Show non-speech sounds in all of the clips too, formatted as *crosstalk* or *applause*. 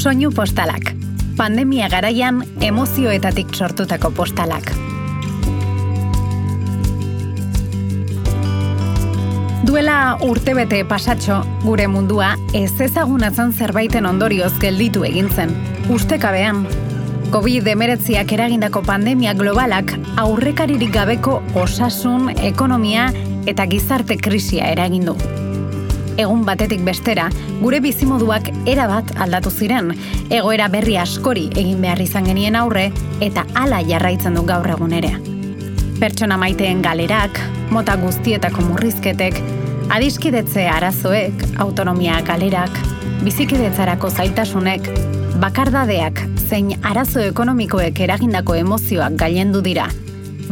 Soinu postalak. Pandemia garaian emozioetatik sortutako postalak. Duela urtebete pasatxo, gure mundua ez ezagunatzen zerbaiten ondorioz gelditu egin zen. Ustekabean, COVID-19ak eragindako pandemia globalak aurrekaririk gabeko osasun, ekonomia eta gizarte krisia eragindu. Egun batetik bestera, gure bizimoduak erabat aldatu ziren, egoera berri askori egin behar izan genien aurre eta hala jarraitzen du gaur egun ere. Pertsona maiteen galerak, mota guztietako murrizketek, adiskidetze arazoek, autonomia galerak, bizikidetzarako zaitasunek, bakardadeak zein arazo ekonomikoek eragindako emozioak gailendu dira,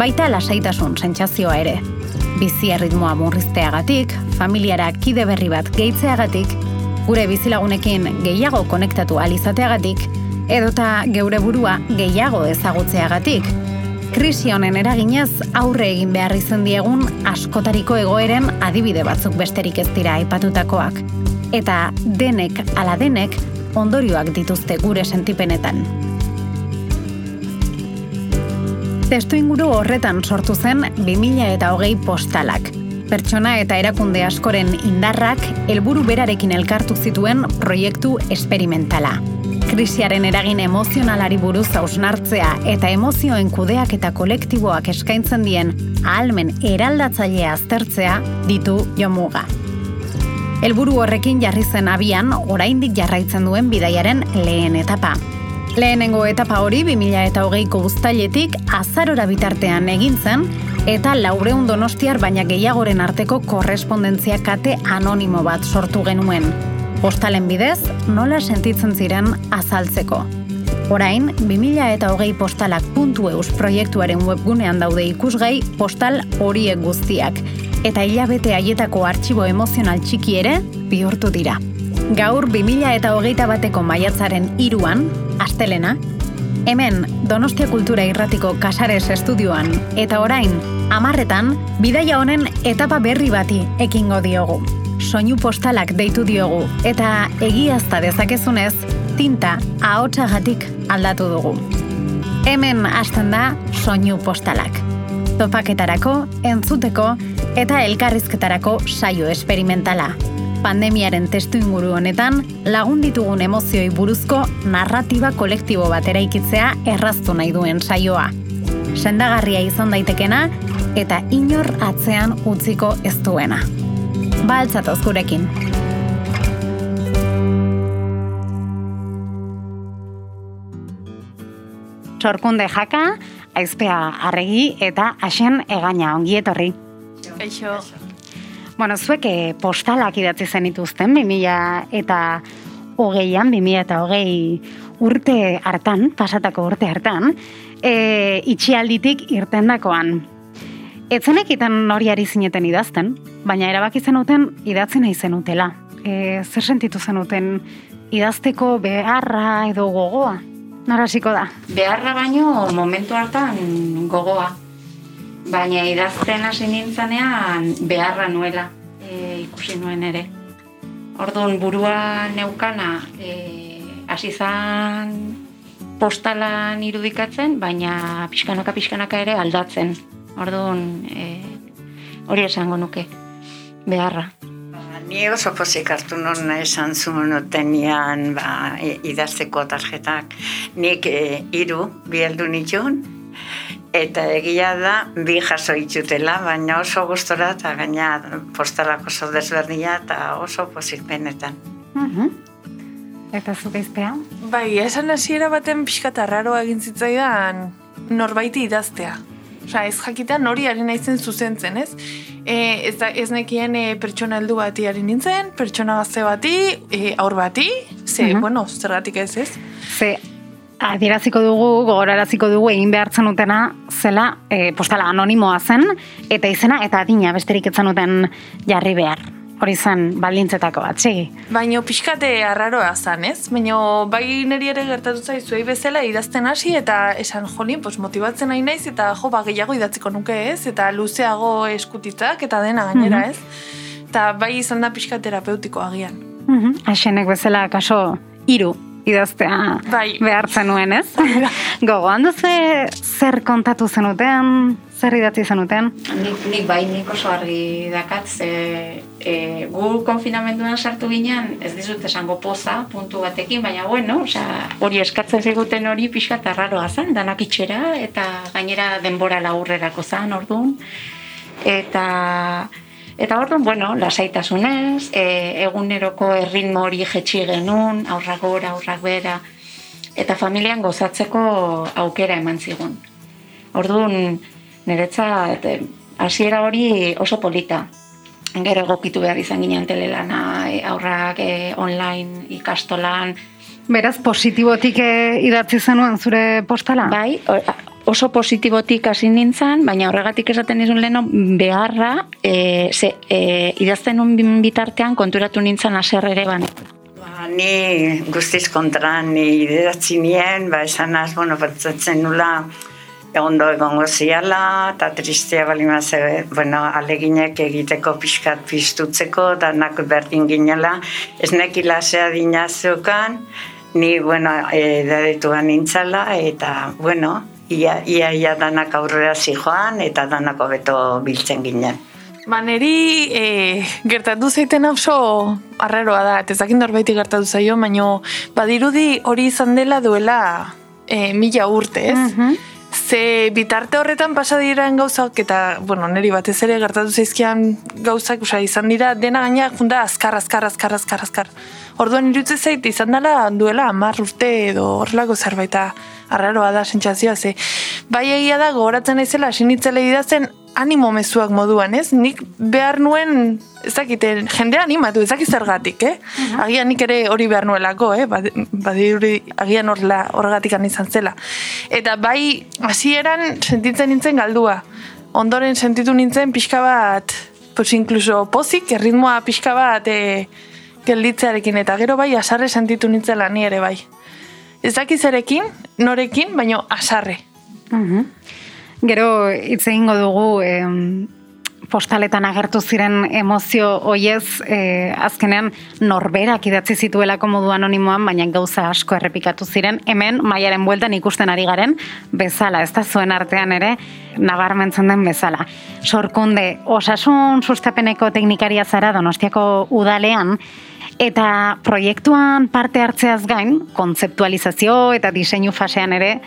baita lasaitasun sentsazioa ere. Bizi erritmoa murrizteagatik, familiara kide berri bat gehitzeagatik, gure bizilagunekin gehiago konektatu alizateagatik, edota geure burua gehiago ezagutzeagatik. Krisi honen eraginez aurre egin behar izan diegun askotariko egoeren adibide batzuk besterik ez dira aipatutakoak. Eta denek ala denek ondorioak dituzte gure sentipenetan. Testu inguru horretan sortu zen 2000 eta hogei postalak. Pertsona eta erakunde askoren indarrak helburu berarekin elkartu zituen proiektu esperimentala. Krisiaren eragin emozionalari buruz hausnartzea eta emozioen kudeak eta kolektiboak eskaintzen dien ahalmen eraldatzailea aztertzea ditu jomuga. Helburu horrekin jarri zen abian oraindik jarraitzen duen bidaiaren lehen etapa. Lehenengo etapa hori 2000 eta hogeiko guztailetik azarora bitartean egin zen eta laureun donostiar baina gehiagoren arteko korrespondentzia kate anonimo bat sortu genuen. Postalen bidez, nola sentitzen ziren azaltzeko. Orain, 2000 eta hogei postalak puntu proiektuaren webgunean daude ikusgai postal horiek guztiak, eta hilabete haietako artxibo emozional txiki ere bihurtu dira. Gaur 2000 eta hogeita bateko maiatzaren iruan, astelena, hemen Donostia Kultura Irratiko Kasares Estudioan eta orain, amarretan, bidaia honen etapa berri bati ekingo diogu. Soinu postalak deitu diogu eta egiazta dezakezunez, tinta ahotsagatik aldatu dugu. Hemen hasten da soinu postalak. Topaketarako, entzuteko eta elkarrizketarako saio esperimentala. Pandemiaren testu inguru honetan, lagun ditugun emozioi buruzko narratiba kolektibo bat eraikitzea erraztu nahi duen saioa. Sendagarria izan daitekena eta inor atzean utziko ez duena. Baltzatoz gurekin. Sorkunde jaka, aizpea arregi eta asen egaina ongietorri. Kaixo. Bueno, zuek eh, postalak idatzi zen ituzten, 2000 eta hogeian, 2000 eta hogei urte hartan, pasatako urte hartan, e, itxialditik irtendakoan. Etzenek itan hori ari zineten idazten, baina erabaki zenuten idatzi nahi zenutela. E, zer sentitu zenuten idazteko beharra edo gogoa? Narasiko da. Beharra baino momentu hartan gogoa baina idazten hasi nintzanean beharra nuela e, ikusi nuen ere. Orduan burua neukana e, hasi zan postalan irudikatzen, baina pixkanaka pixkanaka ere aldatzen. Orduan e, hori esango nuke beharra. Ni oso pozik hartu non esan zuen tenian ba, idazteko tarjetak. Nik e, iru bieldu nituen, Eta egia da, bi jaso itxutela, baina oso gustora eta gaina postalak oso desberdina eta oso pozik benetan. Mhm. Eta zuk eizpea? Bai, esan hasiera baten pixka raroa egin zitzaidan norbaiti idaztea. Osa, ez jakitean hori ari naizen zuzentzen, ez? E, ez, da, ez nekien e, pertsona heldu bati ari nintzen, pertsona gazte bati, e, aur bati, ze, mhm. bueno, zergatik ez, ez? Ze, adieraziko dugu, gogoraraziko dugu egin behartzen utena zela e, postala anonimoa zen, eta izena eta adina besterik etzen duten jarri behar. Hori zen baldintzetako bat, segi. Baina pixkate arraroa zen, ez? Baina bai niri ere gertatu zaizu bezala idazten hasi eta esan jolin, pues, motibatzen nahi naiz eta jo, ba, gehiago idatziko nuke ez? Eta luzeago eskutitzak eta dena gainera mhm. ez? Eta bai izan da pixka terapeutiko agian. Mm -hmm. Asenek bezala kaso iru idaztea Bai. behartzen nuen, ez? *laughs* Gogoan duzu zer kontatu zenuten, zer idatzi zenuten? Nik, nik bai, nik oso argi dakat, ze e, gu konfinamenduan sartu ginean, ez dizut esango poza, puntu batekin, baina bueno, osea, hori eskatzen ziguten hori pixka eta raroa zen, danak itxera, eta gainera denbora laburrerako zen, orduan. Eta, eta orduan, bueno, lasaitasunez, e, eguneroko erritmo hori jetxi genuen, aurrak gora, aurrak bera, eta familian gozatzeko aukera eman zigun. Orduan, niretzat, eh, hasiera hori oso polita. Gero egokitu behar izan ginen telelana, eh, aurrak eh, online ikastolan, Beraz, positibotik eh, idatzi zenuen zure postala? bai, oso positibotik hasi nintzen, baina horregatik esaten nizun leheno beharra, e, ze, e, idazten nun bitartean konturatu nintzen aser ere ban. Ba, ni guztiz kontra ni idatzi nien, ba, esan az, bueno, pentsatzen nula, egondo egongo ziala, eta tristea bali maze, bueno, aleginek egiteko pixkat piztutzeko, danak berdin ginela, ez neki lasea dinazukan, ni, bueno, edadetuan nintzala, eta, bueno, ia, ia, ia danak aurrera zijoan, eta danak hobeto biltzen ginen. Ba, neri e, gertatu zeiten oso arraroa da, eta ez dakit norbaiti gertatu zaio, baino badirudi hori izan dela duela e, mila urte, ez? Ze bitarte horretan pasa diren gauzak eta, bueno, neri batez ere gertatu zaizkian gauzak, osea, izan dira dena gaina junda azkar, azkar, azkar, azkar, azkar. Orduan irutze zait izan dela duela hamar urte edo horrelako zerbaita arraroa da sentsazioa ze. Bai egia da gogoratzen naizela hasi nitzela idazten animo mezuak moduan, ez? Nik behar nuen, ez dakite, jendea animatu, ez dakit zergatik, eh? Agian nik ere hori behar nuelako, eh? Badi- Badirudi agian horla, horregatik izan zela. Eta bai, hasieran sentitzen nintzen galdua. Ondoren sentitu nintzen pixka bat, pues incluso pozik, erritmoa pixka bat e, gelditzearekin, eta gero bai asarre sentitu nintzela ni ere bai. Ez dakit zerekin, norekin, baino asarre. Mhm. Gero hitz egingo dugu em, postaletan agertu ziren emozio hoiez eh, azkenean norberak idatzi zituelako modu anonimoan, baina gauza asko errepikatu ziren. Hemen maiaren bueltan ikusten ari garen bezala, ez da zuen artean ere nabarmentzen den bezala. Sorkunde, osasun sustapeneko teknikaria zara Donostiako udalean, eta proiektuan parte hartzeaz gain, kontzeptualizazio eta diseinu fasean ere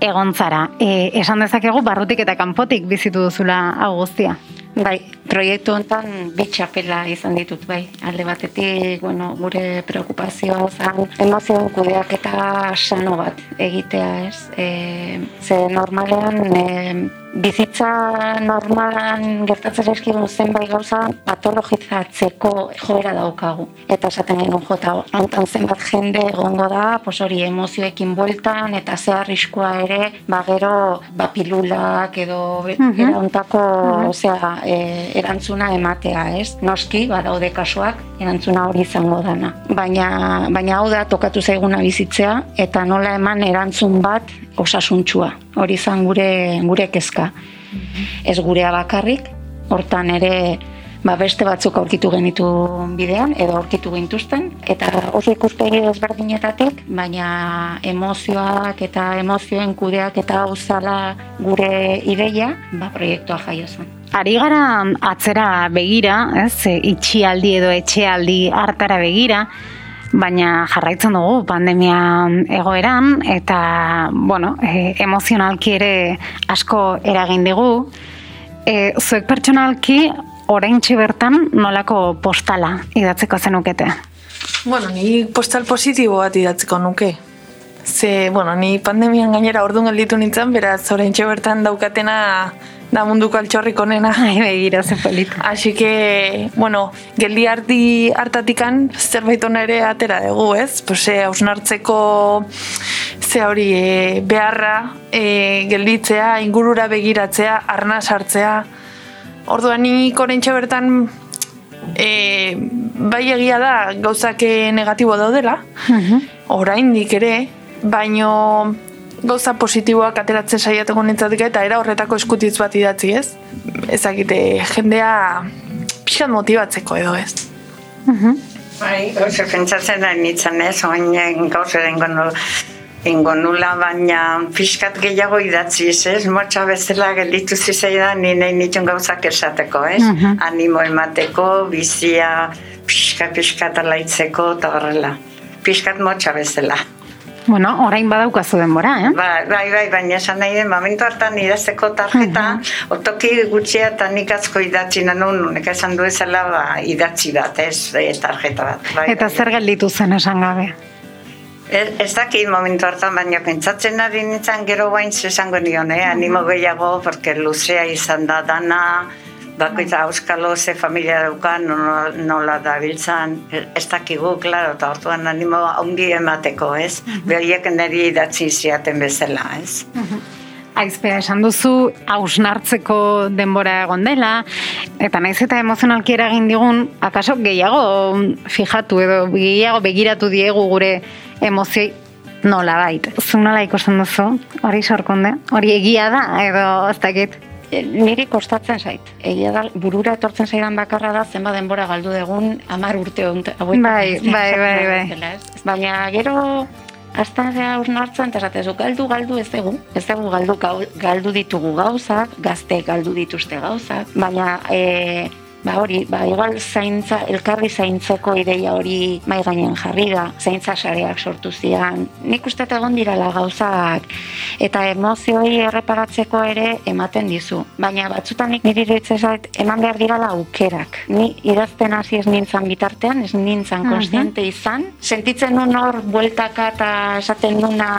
egon zara. E, esan dezakegu barrutik eta kanpotik bizitu duzula hau guztia. Bai, proiektu honetan bi txapela izan ditut, bai. Alde batetik, bueno, gure preokupazioa zen emozioen kudeak eta sano bat egitea, ez? E, ze normalean, e, bizitza normalan gertatzen zaizkigun zenbait gauza patologizatzeko joera daukagu. Eta esaten genuen jota, hantan zenbat jende egongo da, pos hori emozioekin bueltan, eta ze arriskua ere, ba gero, ba pilulak edo Mhm. erauntako, osea, e, erantzuna ematea, ez? Noski, badaude kasuak, erantzuna hori izango dana. Baina, baina hau da tokatu zaiguna bizitzea, eta nola eman erantzun bat osasuntsua. Hori izan gure, gure kezka. Ez gurea bakarrik, hortan ere ba, beste batzuk aurkitu genitu bidean, edo aurkitu gintuzten, eta oso ikuspegi ezberdinetatik, baina emozioak eta emozioen kudeak eta hau zala gure ideia, ba, proiektua jaio zen. Ari gara atzera begira, ez, e, itxialdi edo etxealdi hartara begira, baina jarraitzen dugu pandemia egoeran eta bueno, e, emozionalki ere asko eragin digu. E, zuek pertsonalki oraintxe bertan nolako postala idatzeko zenukete? Bueno, ni postal positibo bat idatziko nuke. Ze, bueno, ni pandemian gainera orduan gelditu nintzen, beraz, orain bertan daukatena da munduko altxorrik onena. Ai, begira, ze polita. Así que, bueno, geldi harti hartatikan zerbait ona ere atera dugu, ez? Pues, eh, hausnartzeko ze hori eh, beharra, eh, gelditzea, ingurura begiratzea, arna sartzea. Orduan nik oraintxe bertan eh, bai egia da gauzak negatibo daudela, oraindik ere, baino gauza positiboak ateratzen saiatuko nintzatik eta era horretako eskutitz bat idatzi, ez? Ezakite, jendea pixkat motibatzeko edo ez. Bai, oso pentsatzen da nintzen ez, oin gauza ingo, ingo nula, baina pixkat gehiago idatzi ez, motxa bezala gelditu zizaidan, ni nahi nitun gauzak esateko ez, Mhm. animo emateko, bizia, pixkat pixkat alaitzeko, eta horrela. Pixkat motxa bezala. Bueno, orain badaukazu denbora, eh? Ba, bai, bai, baina esan nahi den, momentu hartan idazteko tarjeta, Mhm. otoki gutxia eta nik atzko idatzi nanun, nek esan du ezela ba, idatzi bat, ez, e, tarjeta bat. Bai, Eta bai. zer gelditu zen esan gabe. Ez, ez dakit momentu hartan, baina pentsatzen ari nintzen gero bain esango nion, eh? animo gehiago, porque luzea izan da dana, bakoitza auskalo ze familia daukan, nola, nola da biltzan, ez dakigu, klaro, eta orduan animo ongi emateko, ez? Behoriek niri idatzi ziaten bezala, ez? Aizpea esan duzu, hausnartzeko denbora egon dela, eta naiz eta emozionalki eragin digun, akaso gehiago fijatu edo gehiago begiratu diegu gure emozioi nola bait. Zu nola ikusten duzu, hori sorkonde, hori egia da, edo ez dakit. E, Niri kostatzen zait. Egia da, burura etortzen zaidan bakarra da, zenba denbora galdu degun, amar urte ont, hauetan. Bai, bai, bai, bai. Baina gero, Aztan zea hausnartzen, eta esatezu, galdu, galdu ez dugu. Ez dugu galdu, galdu ditugu gauzak, gazte galdu dituzte gauzak, baina e, ba hori, ba igual zaintza, elkarri zaintzeko ideia hori mai gainen jarri da, zaintza sareak sortu zian. Nik uste egon dirala gauzak eta emozioi erreparatzeko ere ematen dizu. Baina batzutan nik niri iruditzen zait eman behar dirala aukerak. Ni idazten hasi ez nintzen bitartean, ez nintzen Mhm. konstiente izan. Sentitzen nun hor bueltaka eta esaten nuna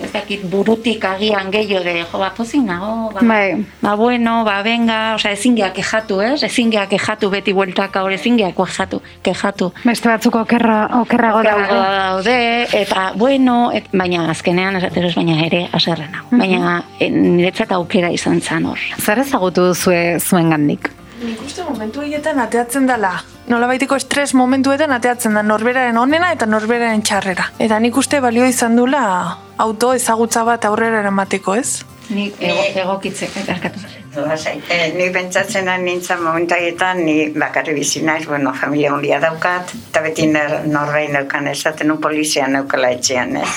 ez dakit burutik agian gehiago de jo, ba, pozik nago, ba, Bai, ba bueno, ba venga, osea ezin gea kejatu, ez? Ezin gea kejatu beti bueltaka hor ezin gea kejatu, kejatu. beste batzuk okerra, okerrago daude. daude, eta bueno, et, baina azkenean esaten dut, baina ere aserre nago. Mhm. Baina e, niretzat aukera izan zan hor. Zer ezagutu duzue zuen gandik? Nik uste momentu horietan ateatzen dela. Nola baitiko estres momentuetan ateatzen da norberaren onena eta norberaren txarrera. Eta nik uste balio izan dula auto ezagutza bat aurrera eramateko, ez? Nik ego, egokitzek, erkatu. Eh, ni pentsatzen ari nintzen momentu haietan, ni bakarri bizi naiz, bueno, familia hundia daukat, eta beti nor- norbein neukan esaten un polizia neukala etxean, ez.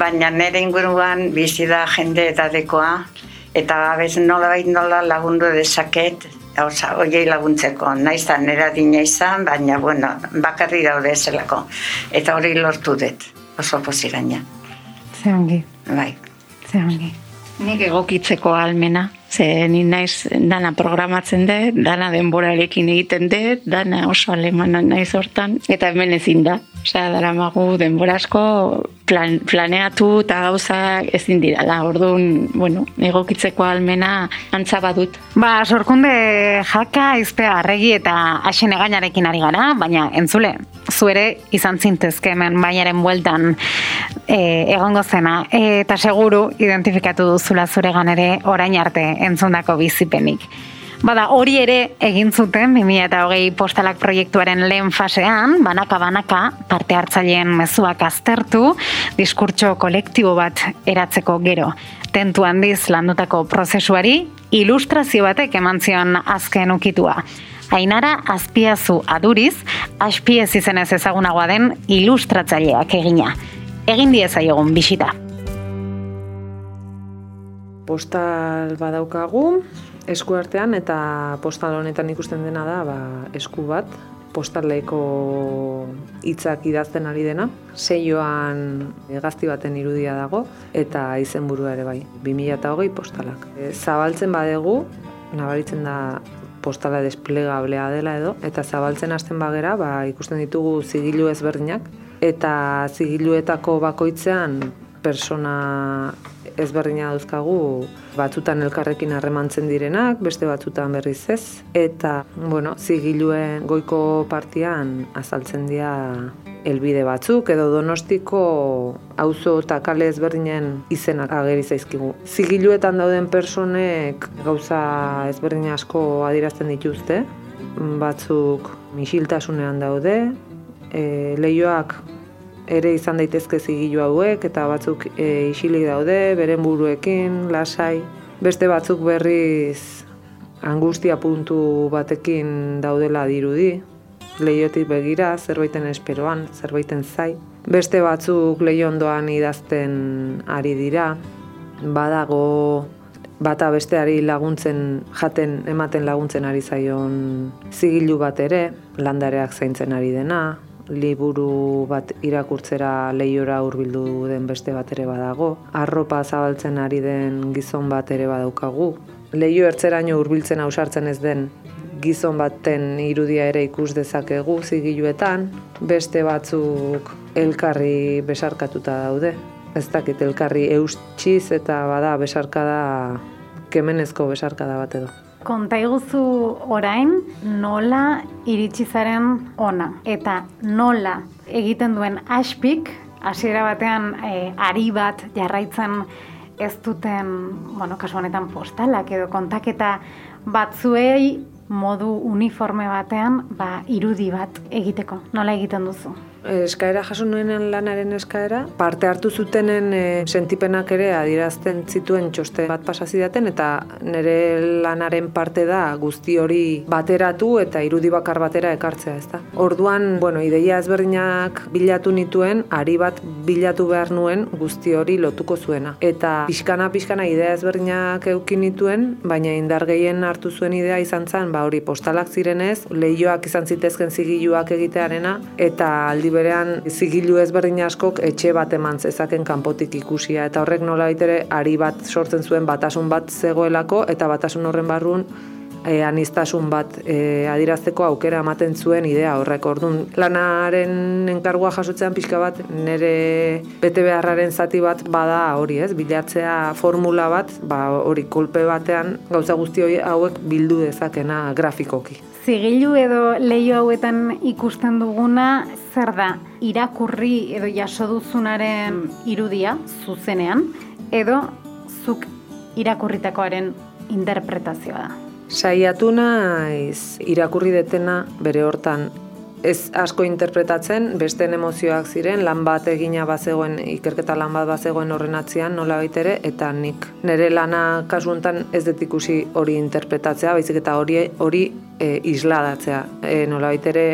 Baina nire inguruan bizi da jende edadekoa, eta abez nola bait nola lagundu dezaket, Osa, oiei laguntzeko, naiz da nera dina izan, baina, bueno, bakarri daude zelako. Eta hori lortu dut, oso poziraina, Ze ongi, bai. ze ongi. Nik egokitzeko almena, ze ni naiz dana programatzen dut, dana denborarekin egiten dut, dana oso alemana naiz hortan, eta hemen ezin da. Osea, daramagu denbora asko plan, planeatu eta gauza ezin dirala. Orduan, bueno, egokitzeko almena antza badut. Ba, sorkunde jaka, izpea arregi eta hasen egainarekin ari gara, baina entzule, zu ere izan zintezke hemen bainaren bueltan e, egongo zena, eta seguru identifikatu duzula zuregan ere orain arte entzundako bizipenik. Bada, hori ere egin zuten 2008 postalak proiektuaren lehen fasean, banaka-banaka parte hartzaileen mezuak aztertu, diskurtso kolektibo bat eratzeko gero. Tentu handiz landutako prozesuari, ilustrazio batek eman zion azken ukitua. Ainara azpiazu aduriz, aspiez izenez ezagunagoa den ilustratzaileak egina. Egin diezaiogun bisita. Postal badaukagu, esku artean eta postal honetan ikusten dena da ba, esku bat, postaleko hitzak idazten ari dena. Seioan gazti baten irudia dago eta izenburua ere bai, 2008 postalak. E, zabaltzen badegu, nabaritzen da postala desplegablea dela edo, eta zabaltzen hasten bagera, ba, ikusten ditugu zigilu ezberdinak, eta zigiluetako bakoitzean persona ezberdina dauzkagu batzutan elkarrekin harremantzen direnak, beste batzutan berriz ez. Eta, bueno, zigiluen goiko partian azaltzen dira elbide batzuk edo donostiko auzo eta kale ezberdinen izenak ageri zaizkigu. Zigiluetan dauden personek gauza ezberdin asko adierazten dituzte, batzuk misiltasunean daude, e, leioak ere izan daitezke zigilu hauek eta batzuk e, isilik daude, beren buruekin, lasai. Beste batzuk berriz angustia puntu batekin daudela dirudi. Leiotik begira, zerbaiten esperoan, zerbaiten zai. Beste batzuk leio ondoan idazten ari dira. Badago bata besteari laguntzen jaten ematen laguntzen ari zaion zigilu bat ere, landareak zaintzen ari dena, liburu bat irakurtzera lehiora hurbildu den beste bat ere badago, arropa zabaltzen ari den gizon bat ere badaukagu, lehio ertzeraino hurbiltzen ausartzen ez den gizon baten irudia ere ikus dezakegu zigiluetan, beste batzuk elkarri besarkatuta daude. Ez dakit elkarri eustxiz eta bada besarkada kemenezko besarkada bat edo. Konta iguzu orain nola iritsi zaren ona eta nola egiten duen aspik hasiera batean e, ari bat jarraitzen ez duten, bueno, kasu honetan postalak edo kontaketa batzuei modu uniforme batean ba, irudi bat egiteko. Nola egiten duzu? Eskaera jaso nuenen lanaren eskaera, parte hartu zutenen e, sentipenak ere adirazten zituen txoste bat pasazidaten eta nire lanaren parte da guzti hori bateratu eta irudi bakar batera ekartzea, ezta. Orduan, bueno, ideia ezberdinak bilatu nituen, ari bat bilatu behar nuen guzti hori lotuko zuena. Eta pixkana pixkana idea ezberdinak eukin nituen, baina indar gehien hartu zuen idea izan zen, ba hori postalak zirenez, lehioak izan zitezken zigiluak egitearena, eta aldi berean zigilu ezberdin askok etxe bat eman zezaken kanpotik ikusia. Eta horrek nola ere ari bat sortzen zuen batasun bat zegoelako eta batasun horren barrun e, anistasun bat e, adirazteko aukera ematen zuen idea horrek. Ordun lanaren enkargua jasotzean pixka bat nire bete beharraren zati bat bada hori ez? Bilatzea formula bat ba hori kolpe batean gauza guzti hauek bildu dezakena grafikoki zigilu edo leio hauetan ikusten duguna zer da irakurri edo jaso duzunaren irudia zuzenean edo zuk irakurritakoaren interpretazioa da. Saiatu naiz irakurri detena bere hortan ez asko interpretatzen, beste emozioak ziren, lan bat egina bazegoen, ikerketa lan bat bazegoen horren atzian, nola baitere, eta nik nire lana kasuntan ez dut ikusi hori interpretatzea, baizik eta hori hori e, isladatzea. E, nola baitere,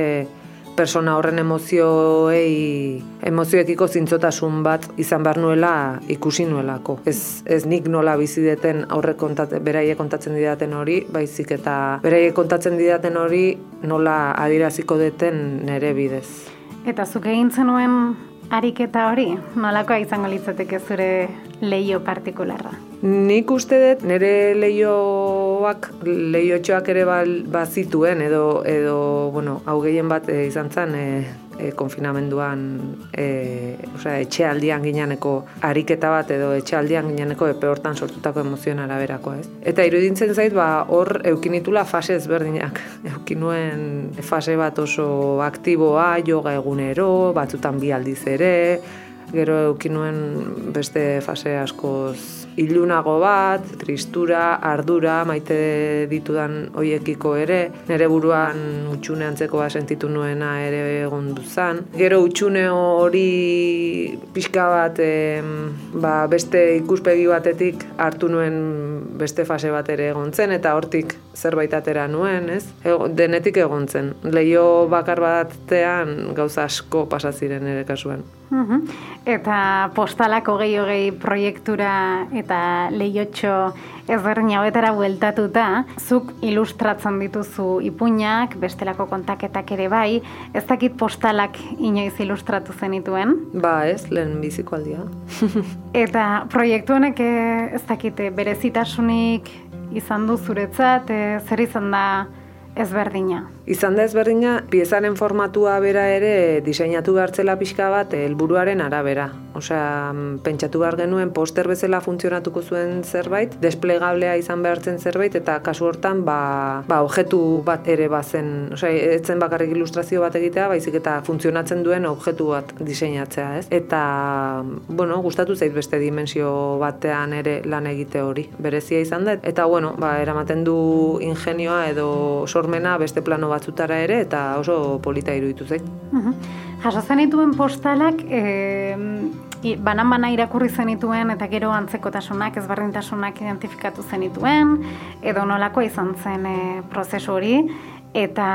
persona horren emozioei emozioekiko zintzotasun bat izan behar nuela ikusi nuelako. Ez, ez nik nola bizi deten aurre kontatzen, beraie kontatzen didaten hori, baizik eta beraie kontatzen didaten hori nola adiraziko deten nere bidez. Eta zuk egin zenuen ariketa hori, nolakoa izango litzateke zure leio partikularra? Nik uste dut nire leioak, leiotxoak ere bazituen edo, edo bueno, hau gehien bat e, izan zen e, e, konfinamenduan e, osea, etxealdian ginaneko ariketa bat edo etxealdian ginaneko epe hortan sortutako emozioen araberakoa ez. Eta irudintzen zait, ba, hor eukinitula fase ezberdinak. *laughs* Eukinuen fase bat oso aktiboa, yoga egunero, batzutan bi aldiz ere, gero eukinuen beste fase askoz ilunago bat, tristura, ardura, maite ditudan hoiekiko ere, nere buruan utxune antzeko sentitu nuena ere egon duzan. Gero utxune hori pixka bat ba, beste ikuspegi batetik hartu nuen beste fase bat ere egon zen, eta hortik zerbait atera nuen, ez? denetik egon zen. Leio bakar batean gauza asko pasaziren ere kasuan. Eta postalako gehi hogei proiektura eta lehiotxo ezberdin hauetara bueltatuta, zuk ilustratzen dituzu ipuñak, bestelako kontaketak ere bai, ez dakit postalak inoiz ilustratu zenituen? Ba ez, lehen biziko aldia. *laughs* eta proiektu honek eh, ez dakite berezitasunik izan du zuretzat, eh, zer izan da ezberdina? Izan da ezberdina, piezaren formatua bera ere diseinatu behartzela pixka bat helburuaren arabera. Osea, pentsatu behar genuen poster bezala funtzionatuko zuen zerbait, desplegablea izan behartzen zerbait, eta kasu hortan, ba, ba objektu bat ere bazen, osea, etzen bakarrik ilustrazio bat egitea, baizik eta funtzionatzen duen objektu bat diseinatzea, ez? Eta, bueno, gustatu zait beste dimensio batean ere lan egite hori, berezia izan da, eta, bueno, ba, eramaten du ingenioa edo sormena beste plano batzutara ere, eta oso polita iruditu zait. Uh Jaso zenituen postalak, e, banan-bana irakurri zenituen eta gero antzekotasunak, ezberdintasunak identifikatu zenituen, edo nolako izan zen e, prozesu hori, eta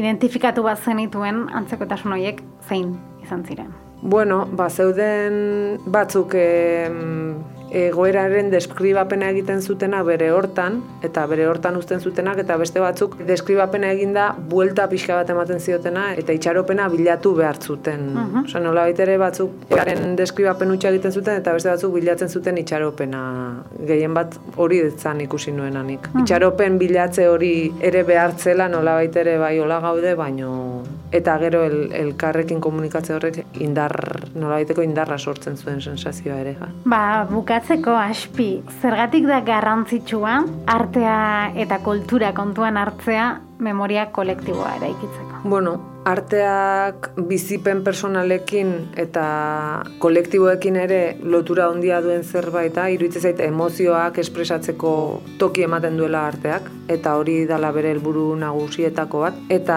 identifikatu bat zenituen antzekotasun horiek zein izan ziren? Bueno, ba, zeuden batzuk e, egoeraren deskribapena egiten zutena bere hortan, eta bere hortan uzten zutenak, eta beste batzuk deskribapena eginda buelta pixka bat ematen ziotena, eta itxaropena bilatu behar zuten. Uh -huh. Osa, nola baitere batzuk egoeraren deskribapen utxa egiten zuten, eta beste batzuk bilatzen zuten itxaropena. Gehien bat hori ditzan ikusi nuenanik. Uh Itxaropen bilatze hori ere behartzela nola baitere bai hola gaude, baino eta gero el, elkarrekin komunikatze horrek indar, nola baiteko indarra sortzen zuen sensazioa ere. Ba, bukatzeko aspi, zergatik da garrantzitsua artea eta kultura kontuan hartzea memoria kolektiboa eraikitzeko? Bueno, arteak bizipen personalekin eta kolektiboekin ere lotura handia duen zerbait da, iruditzen zait emozioak espresatzeko toki ematen duela arteak eta hori dala bere helburu nagusietako bat. Eta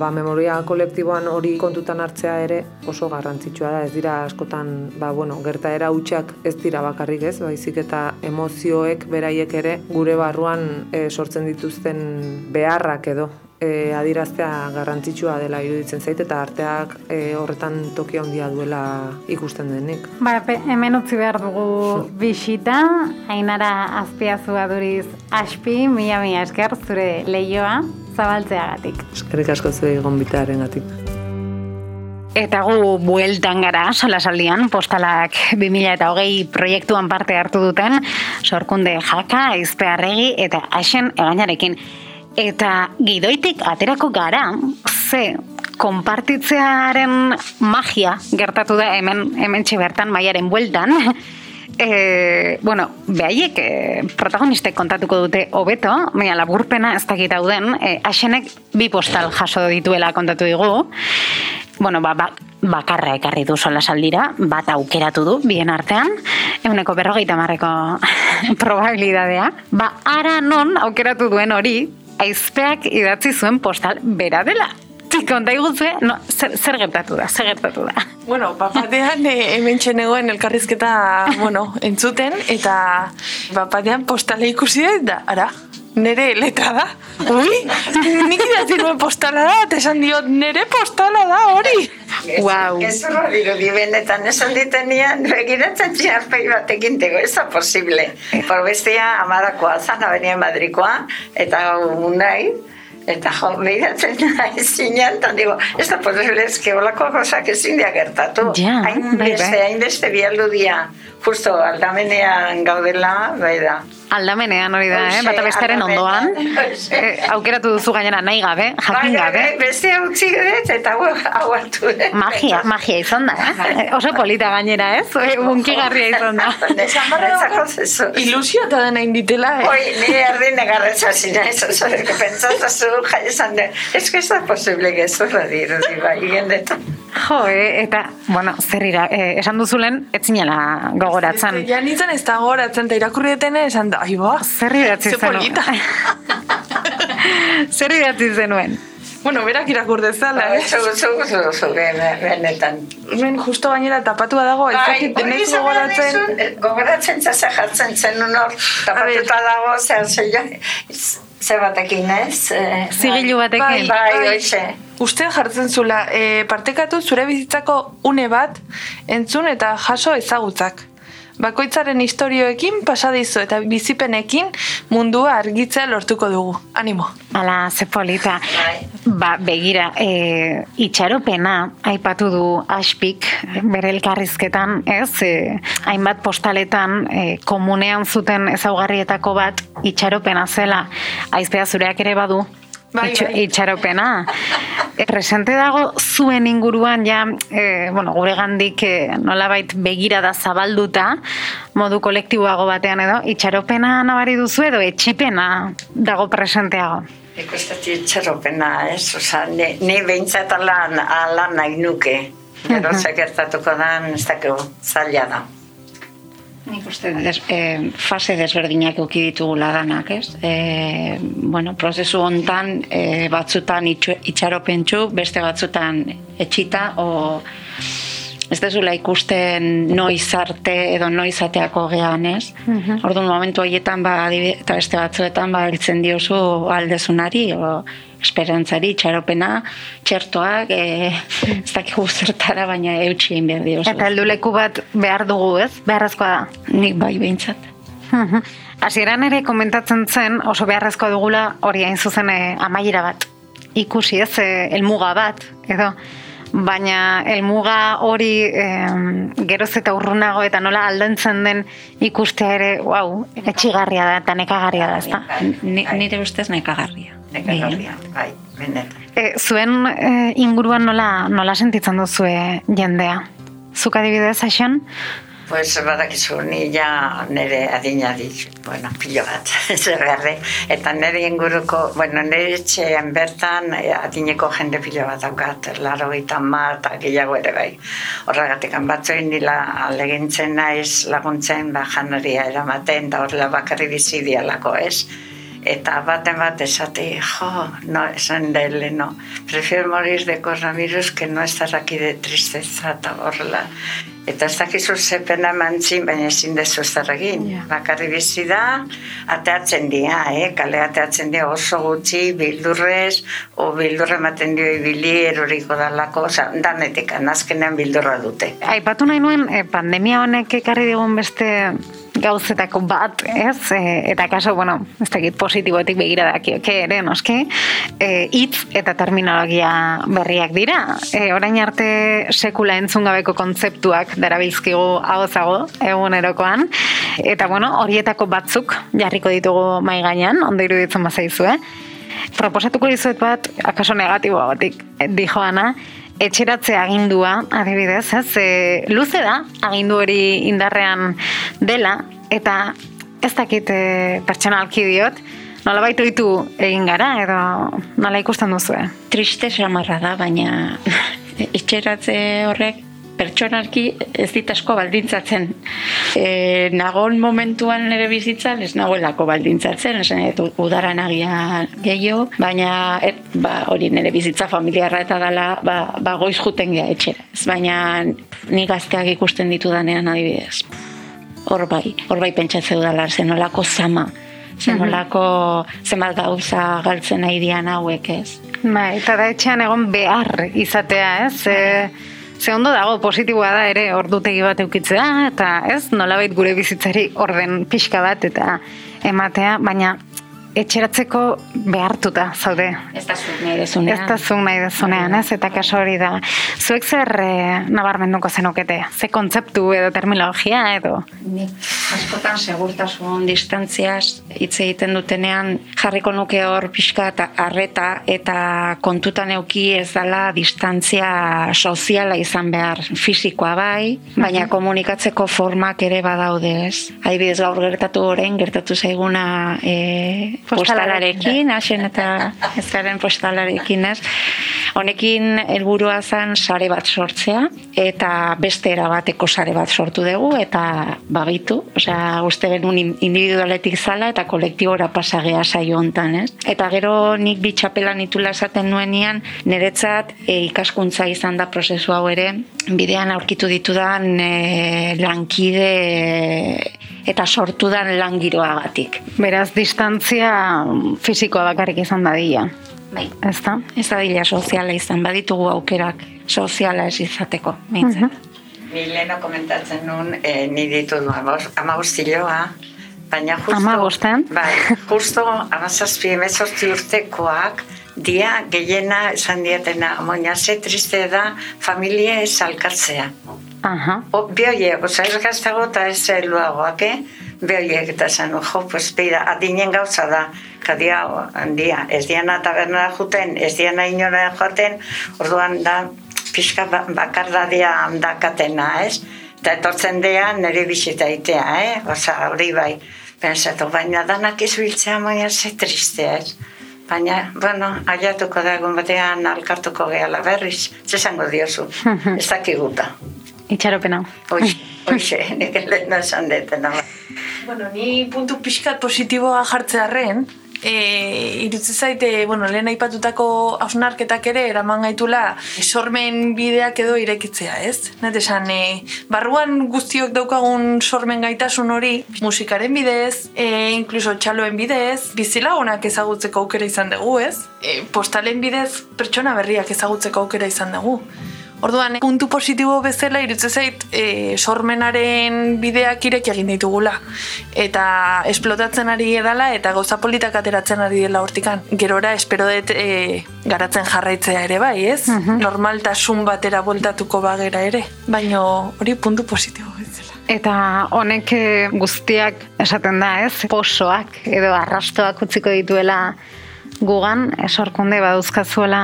ba, memoria kolektiboan hori kontutan hartzea ere oso garrantzitsua da, ez dira askotan ba, bueno, gertaera hutsak ez dira bakarrik ez, baizik eta emozioek beraiek ere gure barruan e, sortzen dituzten beharrak edo e, adiraztea garrantzitsua dela iruditzen zait eta arteak e, horretan toki handia duela ikusten denik. Ba, hemen utzi behar dugu bisita, ainara azpiazu aduriz aspi, mila mila esker zure lehioa zabaltzeagatik. Eskerrik asko zure gonbitaren gatik. Eta gu bueltan gara, solasaldian, postalak 2000 eta hogei proiektuan parte hartu duten, sorkunde jaka, izpearregi eta asen egainarekin. Eta gidoitik aterako gara, ze konpartitzearen magia gertatu da hemen hemen bertan maiaren bueltan. *laughs* E, bueno, behaiek e, protagonistek kontatuko dute hobeto, baina laburpena ez dakit dauden, e, asenek bi postal jaso dituela kontatu digu. Bueno, ba, ba, bakarra ekarri du sola saldira, bat aukeratu du, bien artean, eguneko berrogeita marreko *laughs* probabilidadea. Ba, ara non aukeratu duen hori, aizpeak idatzi zuen postal bera dela. Konta iguzue, no, zer, zer gertatu da, zer gertatu da. Bueno, bapatean e, hemen txenegoen elkarrizketa, bueno, entzuten, eta bapatean postale ikusi da, ara, nere letra da. Ui, nik idatzi nuen postala da, eta esan diot, nere postala da, hori. Wow. Ez hori dirudi benetan, esan ditenian, begiratzen txiarpei batekin tego, ez da posible. Por bestia, amarakoa, zana benien Madrikoa, eta unai, eta jo, behiratzen nahi zinean, eta digo, ez da posible, ez que holako gozak ezin dia gertatu. Ja, bai, hainbeste, bai. hainbeste bialdu dia, justo aldamenean gaudela, bai da. Aldamenean hori da, eh? Bata bestaren ondoan. Eh, aukeratu duzu gainera nahi gabe, jakin gabe. Bai, beste utzi dut, eta hau hau hartu dut. Magia, magia izan da, eh? Oso polita gainera, ez? Eh, Unkigarria izan da. *laughs* Ilusio eta dena inditela, eh? Oi, nire erdi negarretza zina, ez oso, que pentsatzen zu, jai esan de, ez que ez da posible gezurra diru, diba, igendetan. Jo, eh, eta, bueno, zer ira, eh, esan duzulen, ez zinela gogoratzen. Ja nintzen ez da goratzen, eta irakurri detene esan da, ai ba, Zer idatzi ze zenuen? *laughs* Zer idatzi zenuen? bueno, berak irakur dezala, eh? Zu, zu, zu, be- benetan. Hemen justo gainera tapatua dago, ez dakit hori denez gogoratzen. dizun, gogoratzen zase jartzen zen unor, tapatuta dago, zer zeia, ze batekin ez? Eh, Zigilu batekin. Bai, Bai. hoxe. Uste jartzen zula, e, partekatu zure bizitzako une bat, entzun eta jaso ezagutzak. Bakoitzaren istorioekin pasadizu eta bizipenekin mundua argitzea lortuko dugu. Animo. Ala, ze polita. Bai. Ba, begira, e, itxaropena aipatu du aspik bere elkarrizketan, ez? E, hainbat postaletan e, komunean zuten ezaugarrietako bat itxaropena zela. Aizpea zureak ere badu. Bai, Itx- bai. Itxaropena. E, presente dago zuen inguruan ja, e, bueno, gure gandik e, nolabait begirada zabalduta, modu kolektiboago batean edo, itxaropena nabari duzu edo etxipena dago presenteago. Ikustati txerropena, ez? Osa, ni, ni behintzat alan, alan nahi nuke. Gero ze gertatuko dan, ez dakigu, zaila da. Nik uste des, e, fase desberdinak euki ditugula danak, ez? E, bueno, prozesu hontan e, batzutan itxaropentsu, beste batzutan etxita, o ez dezula ikusten noiz arte edo noiz ateako gean, ez? Mhm. Orduan momentu horietan, ba, eta beste batzuetan, ba, hiltzen diozu aldezunari, o esperantzari, txaropena, txertoak, e, ez dakigu zertara, baina eutxi egin behar diozu. Eta helduleku bat behar dugu, ez? Beharrezkoa da. Nik bai behintzat. Mhm. Hasieran ere komentatzen zen oso beharrezkoa dugula hori hain zuzen eh, amaiera bat. Ikusi ez, eh, helmuga bat, edo. Baina helmuga hori em, geroz eta urrunago eta nola aldentzen den ikustea ere, wow, etxigarria da eta nekagarria da, ezta? Ni, nire ustez nekagarria. Nekagarria, bai, benetan. E, zuen e, inguruan nola, nola sentitzen duzue jendea? Zuk adibidez, Aixan? Pues badakizu ni ja nire adina dit, bueno, pilo bat, *laughs* zer garre. Eta nire inguruko, bueno, nire etxean bertan eh, adineko jende pilo bat daukat, laro gita eta gehiago ere bai. Horregatik, batzuin nila alegintzen naiz laguntzen ba, janaria eramaten, da horrela bakarri bizi dialako, ez? Eta baten bat esate, jo, no, esan da no, prefiero morir de coronavirus que no estar aquí de tristeza eta horrela. Eta ez dakizu ze pena mantzin, baina ezin dezu zer egin. Ja. Bakarri bizi da, ateatzen dira, eh? kale ateatzen dira oso gutxi, bildurrez, o bildurra ematen dio ibili, eroriko dalako, oza, danetik, azkenean bildurra dute. Aipatu nahi nuen, e, pandemia honek ekarri digun beste gauzetako bat, ez? E, eta kaso, bueno, ez dakit positiboetik begira dakioke ere, noski, e, hitz eta terminologia berriak dira. E, orain arte sekula entzun gabeko kontzeptuak darabilzkigu hau egunerokoan. Eta, bueno, horietako batzuk jarriko ditugu mai gainean, ondo iruditzen bazaizue. Proposatuko dizuet bat, akaso negatiboagatik, dijoana, etxeratze agindua, adibidez, ez, e, luze da, agindu hori indarrean dela, eta ez dakit e, pertsonalki diot, nola baitu ditu egin gara, edo nola ikusten duzue? Triste samarra da, baina *laughs* itxeratze horrek pertsonalki ez dit asko baldintzatzen. E, nagon momentuan nire bizitzan ez nagoelako baldintzatzen, esan dut udara nagia gehiago, baina et, ba, hori nire bizitza familiarra eta dala ba, ba goiz juten gea etxera. Ez baina ni gazteak ikusten ditu danean adibidez. Hor bai, hor bai pentsatzeu dala, zenolako zama, zenolako zenbat gauza galtzen nahi dian hauek ez. Bai, eta da etxean egon behar izatea, ez? E, ze ondo dago positiboa da ere ordutegi bat eukitzea, eta ez, nolabait gure bizitzari orden pixka bat eta ematea, baina etxeratzeko behartuta zaude. Ez da zuk nahi dezunean. Ez da zuk nahi dezunean, ez? Eta kaso hori da. Zuek zer e, nabarmenduko zenukete? Ze kontzeptu edo terminologia edo? Nik askotan segurtasun distantziaz hitz egiten dutenean jarriko nuke hor pixka eta arreta eta kontutan euki ez dela distantzia soziala izan behar fisikoa bai, baina komunikatzeko formak ere badaude ez. Adibidez gaur gertatu orain gertatu zaiguna e, postalarekin, hasen eta ez garen postalarekin ez. Honekin helburua zen sare bat sortzea eta beste era bateko sare bat sortu dugu eta bagitu, osea uste genuen individualetik zala eta kolektibora pasagea saio hontan, ez? Eta gero nik bitxapela nitula esaten nuenian niretzat e, ikaskuntza izan da prozesu hau ere bidean aurkitu ditudan e, lankide eta sortudan langiroagatik. Beraz, distantzia fisikoa bakarrik izan dadila. Bai. Ez da? Ez da dila soziala izan, baditugu aukerak soziala ez izateko, meintzen. Ni leheno komentatzen nun, e, ni ditu du amagostilloa, baina justo... Hamabosten? Bai, justo amazazpi emezortzi urtekoak, dia gehiena esan dietena, moina ze triste da familia ez alkatzea. Aha. O, bioiek, oza, ez gaztago eta ez helduagoak, eh? Bioiek eta zen, jo, pues, beira, adinen gauza da, kadia, handia, ez diana tabernara juten, ez diana inora joaten, orduan da, pixka ba- bakardadia handakatena, ez? Eta etortzen dea nire bisita itea, eh? Oza, hori bai, pensatu, baina danak izbiltzea moia ze tristea, ez? Baina, bueno, aiatuko da egun batean alkartuko gehala berriz, zesango diozu, *laughs* ez dakiguta. Itxaropena. Hoxe, hoxe, nik lehen esan detena. Bueno, ni puntu pixkat positiboa jartzearen, e, irutze zaite, bueno, lehen aipatutako hausnarketak ere eraman gaitula sormen bideak edo irekitzea, ez? Net esan, e, barruan guztiok daukagun sormen gaitasun hori, musikaren bidez, e, inkluso txaloen bidez, bizilagunak ezagutzeko aukera izan dugu, ez? E, postalen bidez, pertsona berriak ezagutzeko aukera izan dugu. Orduan, puntu positibo bezala irutze zait e, sormenaren bideak irek egin ditugula. Eta esplotatzen ari edala eta gauza politak ateratzen ari dela hortikan. Gerora, espero dut e, garatzen jarraitzea ere bai, ez? Mhm. Normaltasun batera voltatuko bagera ere. Baina hori puntu positibo bezala. Eta honek eh, guztiak esaten da, ez? Posoak edo arrastoak utziko dituela gugan, esorkunde baduzkazuela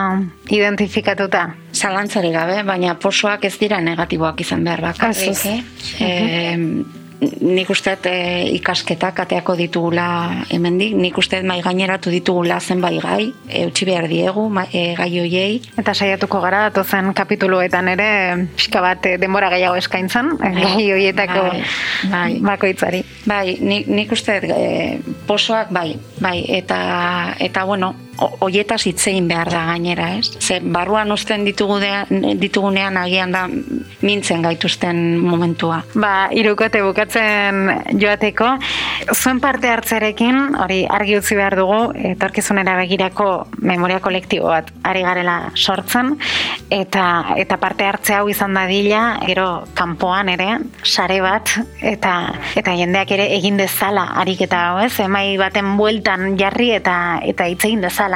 identifikatuta. Zalantzari gabe, baina posoak ez dira negatiboak izan behar bakarrik. Ez, ez. eh? E, nik uste e, ikasketak ateako ditugula hemendik, nik uste mai gaineratu ditugula zenbait gai, eutxi behar diegu ma, e, gai hoiei. Eta saiatuko gara, atozen kapituluetan ere, pixka bat eh, denbora gehiago eskaintzen, eh, gai horietako Bai, bai. bakoitzari. Bai, nik, nik uste e, posoak bai, bai, eta, eta bueno, hoietaz hitzein behar da gainera, ez? Ze barruan uzten ditugunean, ditugunean agian da mintzen gaituzten momentua. Ba, irukote bukatzen joateko, zuen parte hartzerekin, hori argi utzi behar dugu, etorkizunera begirako memoria kolektibo bat ari garela sortzen, eta, eta parte hartze hau izan dadila, gero kanpoan ere, sare bat, eta, eta jendeak ere egin dezala ariketa ez? Emai baten bueltan jarri eta eta hitz egin dezala.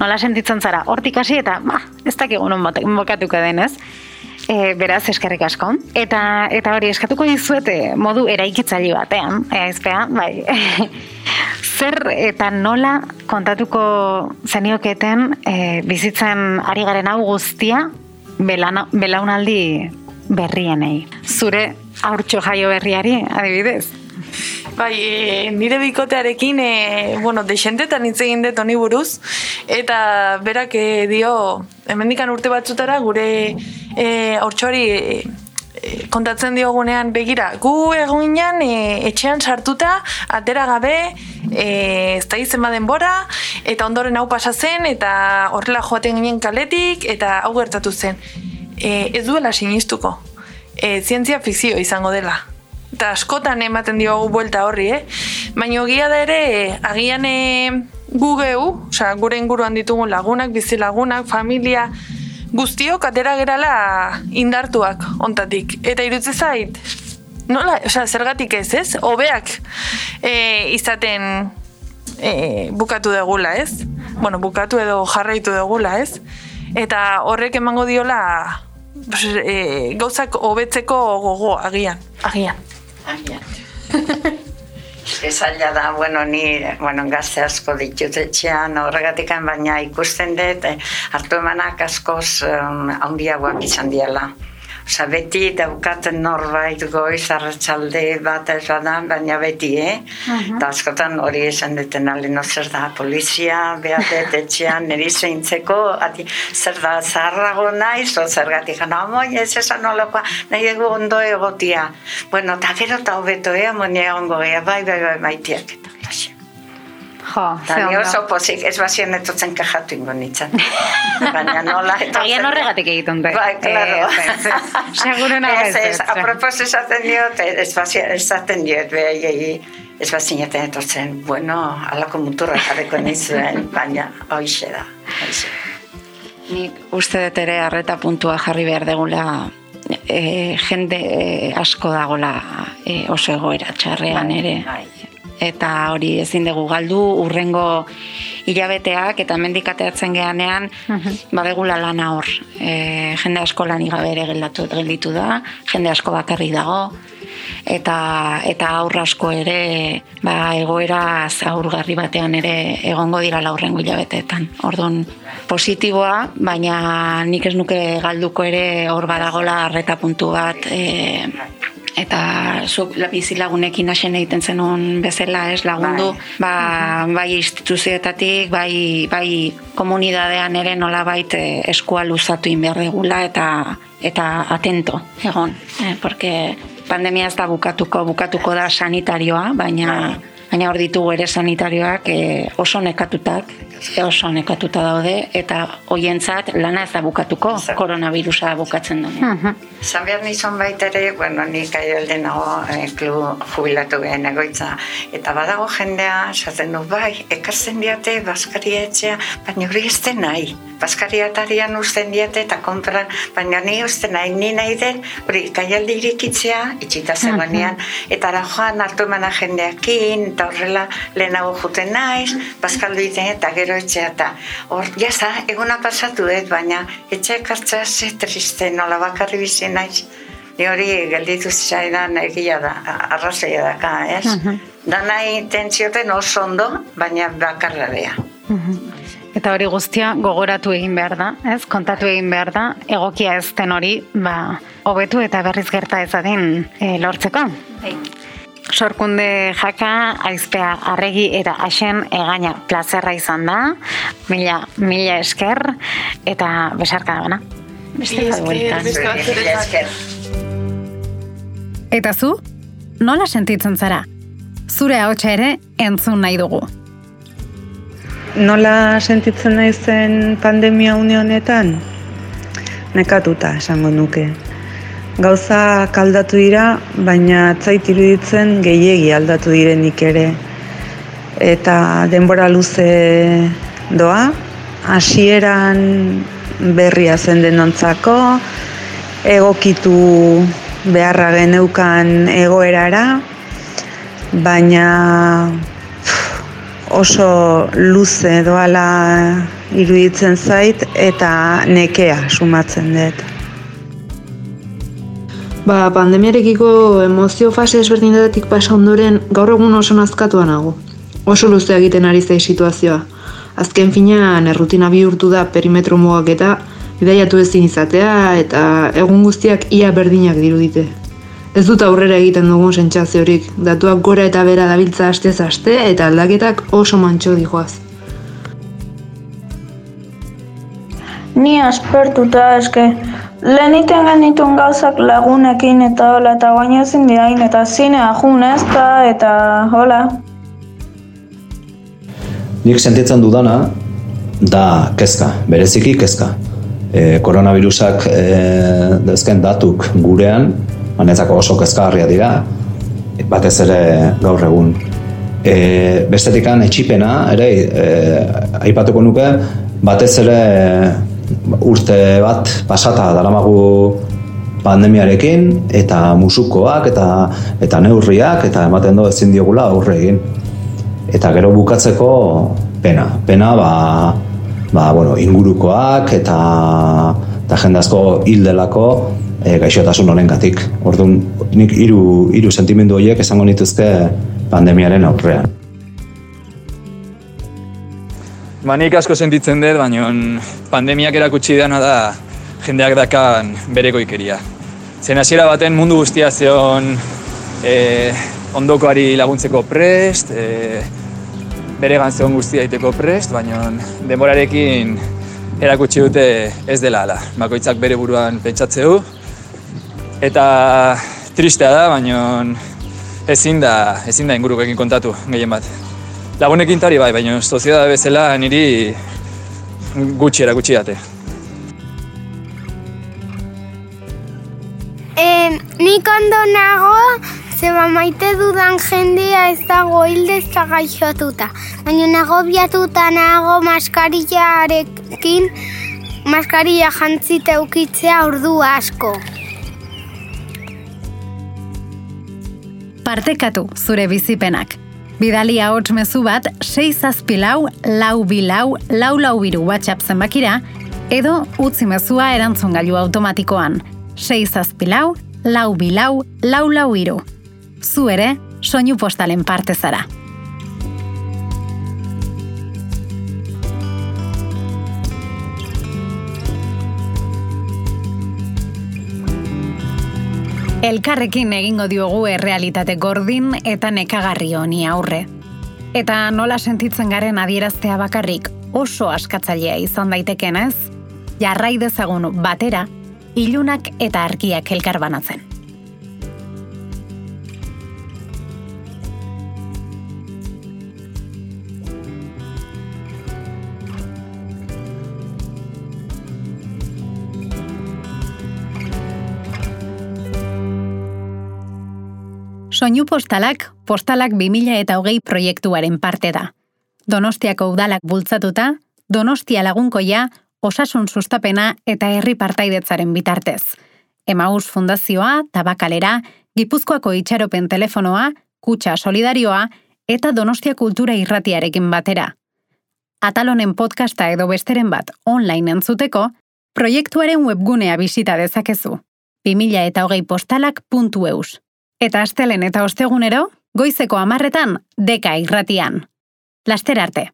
Nola sentitzen zara, hortik hasi eta, ba, ez non bota- bokatuko denez. E, beraz, eskerrik asko. Eta, eta hori, eskatuko dizuete modu eraikitzaile batean, e, aizpea, bai. *laughs* Zer eta nola kontatuko zenioketen e, bizitzen ari garen hau guztia belana, belaunaldi berrienei. Zure aurtxo jaio berriari, adibidez. Bai, e, nire bikotearekin, e, bueno, desentetan hitz egin dut honi buruz, eta berak e, dio, hemendikan urte batzutara, gure e, hortxori e, e, kontatzen diogunean begira, gu egunean e, etxean sartuta, atera gabe, e, ez da izen denbora, eta ondoren hau pasa zen, eta horrela joaten ginen kaletik, eta hau gertatu zen. E, ez duela sinistuko. E, zientzia fikzio izango dela eta askotan ematen diogu buelta horri, eh? Baina ogia da ere, agian e, gu gehu, osea, gure inguruan ditugun lagunak, bizi lagunak, familia, guztiok atera gerala indartuak ontatik. Eta irutze zait, nola, osea, zergatik ez, ez? Hobeak e, izaten e, bukatu degula, ez? Bueno, bukatu edo jarraitu degula, ez? Eta horrek emango diola e, gauzak hobetzeko gogo agian, agian. Ezaila *laughs* da, bueno, ni, bueno, gazte asko ditut etxean, horregatik baina ikusten dut, eh, hartu emanak askoz um, handiagoak izan diela. Osa, beti daukaten norbait goiz arratsalde bat ez da, baina beti, eh? Eta askotan hori esan duten aleno zer da, polizia, behatet etxean, niri zeintzeko, ati, zer da, zaharrago naiz, o zergatik, no, amoi, ez esan nolakoa, nahi egu ondo egotia. Bueno, eta gero eta hobeto, eh, amoni egongo gea, bai, bai, bai, maitiak, eta. Jo, Eta ze ni ondo. oso pozik, ez bazien etotzen kajatu ingo nintzen. *laughs* Baina nola etotzen. Agian horregatik egiten dut. Bai, claro. Ez, ez, *laughs* ez. Seguro nago Ez, ez, apropos esaten diot, ez bazien, esaten diot, behaiei, ez bazineten etortzen, bueno, alako muturra jarriko nizuen, baina hoixe da, hoixe. Nik uste dut ere arreta puntua jarri behar degula e, jende e, asko dagola e, oso egoera txarrean ere. Bai. Eta hori ezin dugu galdu urrengo hilabeteak eta mendik ateratzen geanean badegula lana hor. E, jende asko lanik gabe ere geldatu, gelditu da, jende asko bakarrik dago eta eta aur asko ere ba, egoera zaurgarri batean ere egongo dira laurrengo hilabeteetan. Ordon positiboa, baina nik ez nuke galduko ere hor badagola arreta puntu bat e, eta zuk la- bizilagunekin hasen egiten zenun bezala, ez lagundu, ba, bai instituzioetatik, bai, bai komunidadean ere nolabait eh, eskua luzatu in behar degula eta eta atento egon, eh, porque pandemia ez da bukatuko, bukatuko da sanitarioa, baina baina hor ditugu ere sanitarioak e, oso nekatutak, oso nekatuta daude, eta hoientzat lana ez da bukatuko, koronavirusa bukatzen da. Zan behar nizan baita ere, bueno, nik aiolde nago e, klub jubilatu gehen egoitza, eta badago jendea, esaten du, bai, ekartzen diate, baskaria etxea, baina hori ez den nahi. Baskaria atarian usten diate eta konpran, baina ni uste nahi, ni nahi den, hori, kaialdi irikitzea, itxita zegoenean, eta ara joan hartu emana jendeakin, eta horrela lehenago juten naiz, bazkaldu iten eta gero etxea, eta hor, jasa, eguna pasatu ez, baina etxea ekartzea ze triste, nola bakarri bizi naiz. Ni hori gelditu zaidan egia da, arrazoia daka, ez? Da nahi intentzioten oso ondo, baina bakarradea. Eta hori guztia gogoratu egin behar da, ez? Kontatu egin behar da, egokia ez den hori, ba, hobetu eta berriz gerta ezadin e, lortzeko. Bai. Sorkunde jaka, aizpea arregi eta asen egaina plazerra izan da, mila, mila esker, eta besarka da bana. Beste Mila esker. Eta zu, nola sentitzen zara? Zure ahotsa ere entzun nahi dugu. Nola sentitzen naizen pandemia une honetan? Nekatuta esango nuke. Gauza aldatu dira, baina zait iruditzen gehiegi aldatu direnik ere. Eta denbora luze doa, hasieran berria zen denontzako, egokitu beharra geneukan egoerara, baina oso luze doala iruditzen zait eta nekea sumatzen dut. Ba, pandemiarekiko emozio fase ezberdinetatik pasa ondoren gaur egun oso nazkatua nago. Oso luze egiten ari zai situazioa. Azken finean errutina bihurtu da perimetro mugak eta bidaiatu ezin izatea eta egun guztiak ia berdinak dirudite. Ez dut aurrera egiten dugun sentsaziorik, datuak gora eta bera dabiltza astez aste eta aldaketak oso mantxo dijoaz. Ni aspertuta eske, lehen iten genituen gauzak lagunekin eta hola, eta guain ezin dirain, eta zinea jun ez da, eta hola. Nik sentitzen dudana da kezka, bereziki kezka. E, koronavirusak e, dezken datuk gurean, manetzako oso kezkagarria dira, batez ere gaur egun. E, bestetikan etxipena, ere, e, aipatuko nuke, batez ere urte bat pasata daramagu pandemiarekin eta musukoak eta eta neurriak eta ematen du ezin diogula aurre egin. Eta gero bukatzeko pena. Pena ba, ba bueno, ingurukoak eta eta jende asko hil delako e, gaixotasun honengatik. Orduan nik hiru hiru sentimendu horiek esango nituzke pandemiaren aurrean. Ba, nik asko sentitzen dut, baina pandemiak erakutsi dana da jendeak dakan bereko ikeria. Zen hasiera baten mundu guztia zeon e, ondokoari laguntzeko prest, e, beregan zeon guztia egiteko prest, baina denborarekin erakutsi dute ez dela ala. Bakoitzak bere buruan pentsatzeu, eta tristea da, baina ezin da, ezin da ingurukekin kontatu gehien bat. Lagunekin tari bai, baina soziedade bezala niri gutxi erakutsi date. E, nik ondo nago, zeba maite dudan jendea ez dago hilde ez da gaixotuta. Baina nago biatuta nago maskarillarekin, maskarilla jantzita eukitzea ordu asko. Partekatu zure bizipenak. Bidali ahots mezu bat 6 zazpi lau, lau bi lau, lau biru WhatsApp zenbakira, edo utzi mezua erantzun gailu automatikoan 6 zazpi lau, lau bi lau, lau hiru. Zu ere, soinu postalen parte zara. Elkarrekin egingo diogu errealitate gordin eta nekagarri honi aurre. Eta nola sentitzen garen adieraztea bakarrik oso askatzailea izan daiteken ez, jarrai dezagun batera, ilunak eta argiak elkar Soinu postalak, postalak 2000 eta hogei proiektuaren parte da. Donostiako udalak bultzatuta, Donostia lagunkoia, osasun sustapena eta herri partaidetzaren bitartez. Emaus Fundazioa, Tabakalera, Gipuzkoako itxaropen telefonoa, Kutsa Solidarioa eta Donostia Kultura Irratiarekin batera. Atalonen podcasta edo besteren bat online entzuteko, proiektuaren webgunea bisita dezakezu. 2000 eta hogei postalak.eus. Eta astelen eta ostegunero, goizeko amarretan, deka irratian. Laster arte.